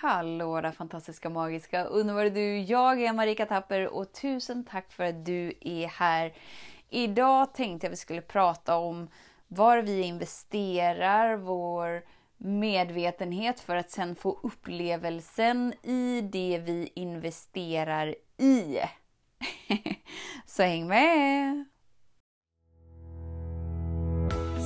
Hallå där fantastiska, magiska, underbara du! Jag är Marika Tapper och tusen tack för att du är här. Idag tänkte jag att vi skulle prata om var vi investerar vår medvetenhet för att sen få upplevelsen i det vi investerar i. Så häng med!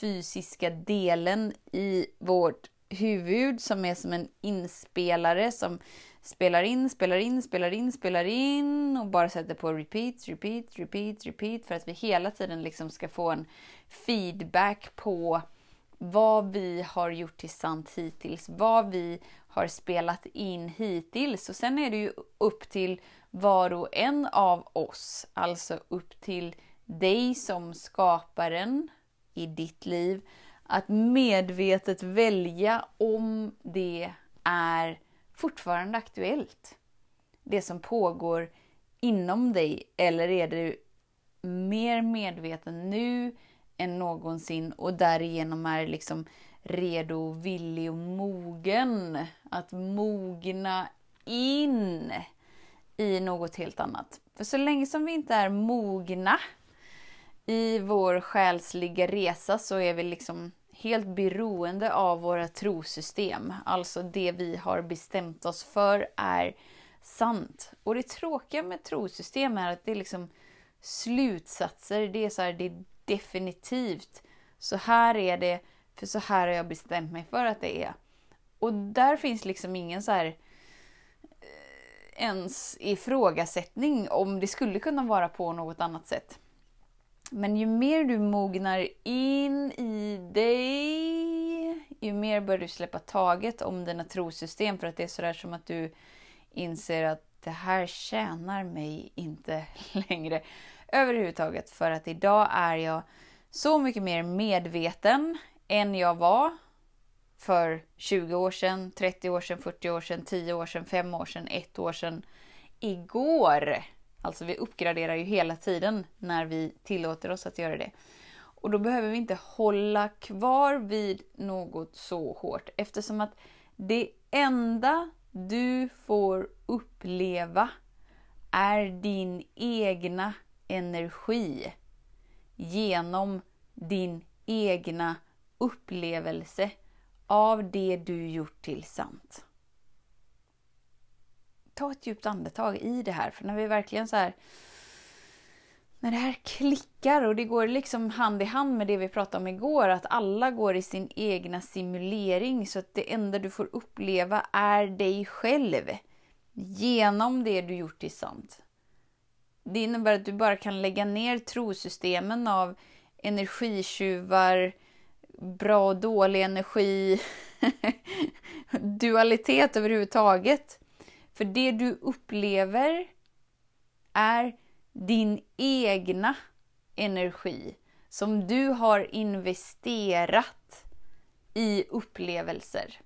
fysiska delen i vårt huvud som är som en inspelare som spelar in, spelar in, spelar in, spelar in och bara sätter på repeat, repeat, repeat, repeat för att vi hela tiden liksom ska få en feedback på vad vi har gjort till sant hittills, vad vi har spelat in hittills. Och sen är det ju upp till var och en av oss, alltså upp till dig som skaparen i ditt liv, att medvetet välja om det är fortfarande aktuellt. Det som pågår inom dig, eller är du mer medveten nu än någonsin och därigenom är liksom redo, villig och mogen att mogna in i något helt annat. För så länge som vi inte är mogna i vår själsliga resa så är vi liksom helt beroende av våra trosystem. Alltså det vi har bestämt oss för är sant. Och det tråkiga med trosystem är att det är liksom slutsatser. Det är så här, det är definitivt. Så här är det, för så här har jag bestämt mig för att det är. Och där finns liksom ingen så här eh, ens ifrågasättning om det skulle kunna vara på något annat sätt. Men ju mer du mognar in i dig, ju mer bör du släppa taget om dina trosystem för att det är sådär som att du inser att det här tjänar mig inte längre överhuvudtaget. För att idag är jag så mycket mer medveten än jag var för 20 år sedan, 30 år sedan, 40 år sedan, 10 år sedan, 5 år sedan, 1 år sedan, igår. Alltså vi uppgraderar ju hela tiden när vi tillåter oss att göra det. Och då behöver vi inte hålla kvar vid något så hårt eftersom att det enda du får uppleva är din egna energi genom din egna upplevelse av det du gjort till sant ta ett djupt andetag i det här. För när vi verkligen så här... När det här klickar och det går liksom hand i hand med det vi pratade om igår, att alla går i sin egna simulering så att det enda du får uppleva är dig själv. Genom det du gjort till sant. Det innebär att du bara kan lägga ner trosystemen av energitjuvar, bra och dålig energi, dualitet överhuvudtaget. För det du upplever är din egna energi som du har investerat i upplevelser.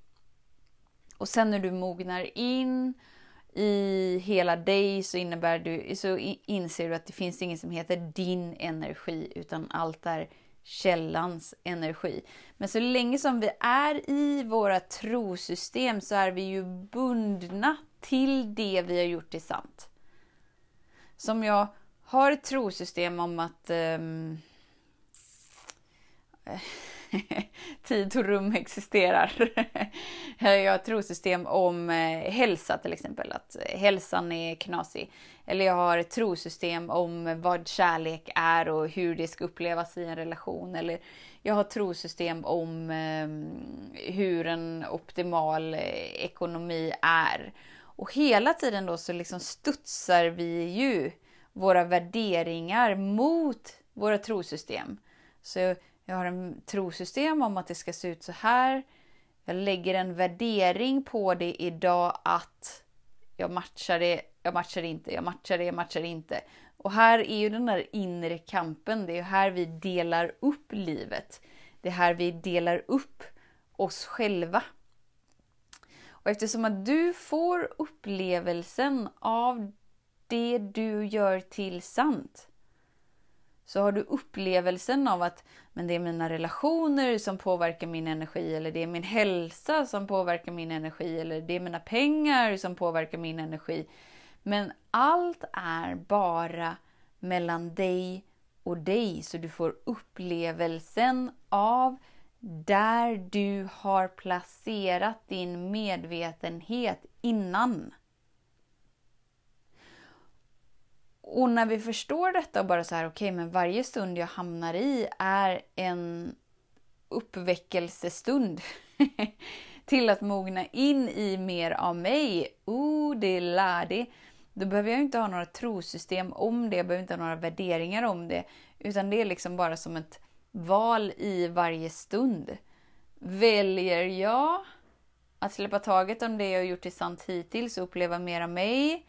Och sen när du mognar in i hela dig så, innebär du, så inser du att det finns inget som heter din energi utan allt är källans energi. Men så länge som vi är i våra trosystem så är vi ju bundna till det vi har gjort till sant. Som jag har ett trosystem om att um, tid och rum existerar. jag har ett trosystem om eh, hälsa till exempel, att hälsan är knasig. Eller jag har ett trosystem om vad kärlek är och hur det ska upplevas i en relation. Eller jag har ett trosystem om ehm, hur en optimal eh, ekonomi är. Och hela tiden då så liksom studsar vi ju våra värderingar mot våra trosystem. Så jag har en trosystem om att det ska se ut så här. Jag lägger en värdering på det idag att jag matchar det, jag matchar inte, jag matchar det, jag matchar inte. Och här är ju den där inre kampen, det är här vi delar upp livet. Det är här vi delar upp oss själva. Och eftersom att du får upplevelsen av det du gör till sant, så har du upplevelsen av att men det är mina relationer som påverkar min energi eller det är min hälsa som påverkar min energi eller det är mina pengar som påverkar min energi. Men allt är bara mellan dig och dig så du får upplevelsen av där du har placerat din medvetenhet innan. Och när vi förstår detta och bara så här, okej, okay, men varje stund jag hamnar i är en uppväckelsestund till att mogna in i mer av mig. Oh, det lär det. Då behöver jag inte ha några trosystem om det, jag behöver inte ha några värderingar om det, utan det är liksom bara som ett val i varje stund. Väljer jag att släppa taget om det jag gjort till sant hittills och uppleva mer av mig?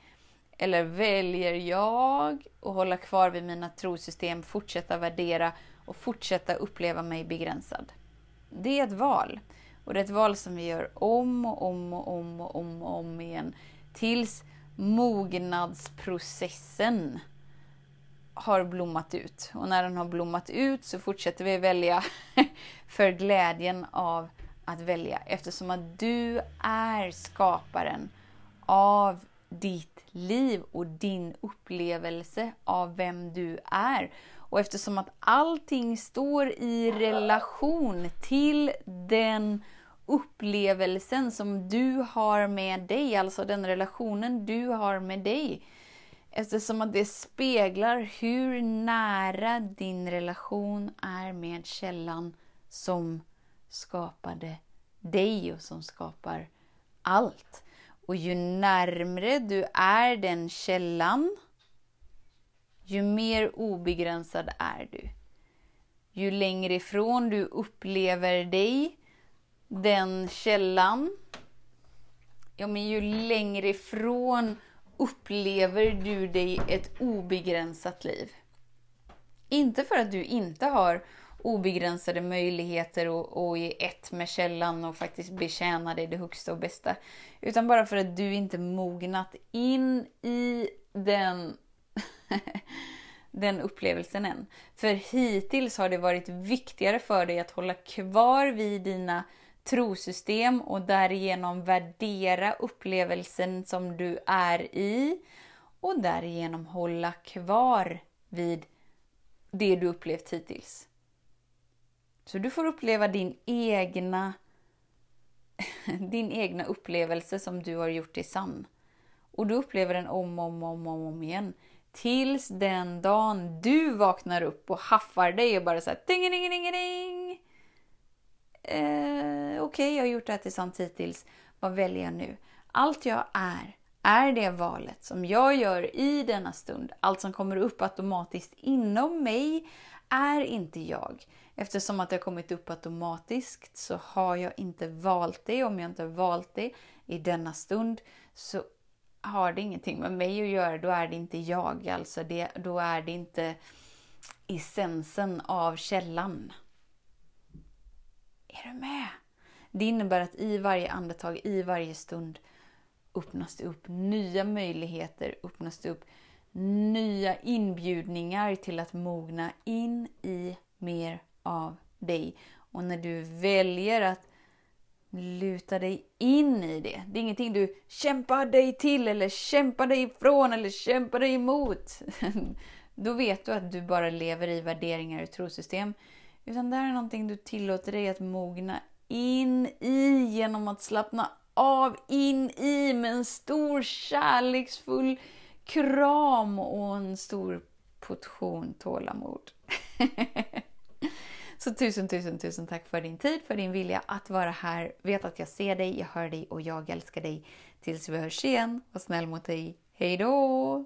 Eller väljer jag att hålla kvar vid mina trosystem, fortsätta värdera och fortsätta uppleva mig begränsad? Det är ett val. Och det är ett val som vi gör om och om och om och om, och om igen. Tills mognadsprocessen har blommat ut. Och när den har blommat ut så fortsätter vi välja för glädjen av att välja. Eftersom att du är skaparen av ditt liv och din upplevelse av vem du är. Och eftersom att allting står i relation till den upplevelsen som du har med dig, alltså den relationen du har med dig. Eftersom att det speglar hur nära din relation är med källan som skapade dig och som skapar allt. Och ju närmre du är den källan, ju mer obegränsad är du. Ju längre ifrån du upplever dig, den källan, ja men ju längre ifrån upplever du dig ett obegränsat liv. Inte för att du inte har obegränsade möjligheter och, och är ett med källan och faktiskt betjäna dig det högsta och bästa. Utan bara för att du inte mognat in i den, den upplevelsen än. För hittills har det varit viktigare för dig att hålla kvar vid dina trosystem och därigenom värdera upplevelsen som du är i och därigenom hålla kvar vid det du upplevt hittills. Så du får uppleva din egna, din egna upplevelse som du har gjort till sann. Och du upplever den om och om, om, om, om igen. Tills den dagen du vaknar upp och haffar dig och bara såhär ding, ding, ding, ding. Eh, Okej, okay, jag har gjort det här till sant hittills. Vad väljer jag nu? Allt jag är, är det valet som jag gör i denna stund. Allt som kommer upp automatiskt inom mig är inte jag. Eftersom att det har kommit upp automatiskt så har jag inte valt det. Om jag inte har valt det i denna stund så har det ingenting med mig att göra. Då är det inte jag. Alltså det, då är det inte essensen av källan. Är du med? Det innebär att i varje andetag, i varje stund öppnas det upp nya möjligheter, öppnas det upp nya inbjudningar till att mogna in i mer av dig. Och när du väljer att luta dig in i det. Det är ingenting du kämpar dig till eller kämpar dig ifrån eller kämpar dig emot. Då vet du att du bara lever i värderingar och trosystem. Utan det här är någonting du tillåter dig att mogna in i genom att slappna av in i med en stor kärleksfull kram och en stor portion tålamod. Så tusen, tusen, tusen tack för din tid, för din vilja att vara här. Vet att jag ser dig, jag hör dig och jag älskar dig. Tills vi hörs igen, var snäll mot dig. Hej då!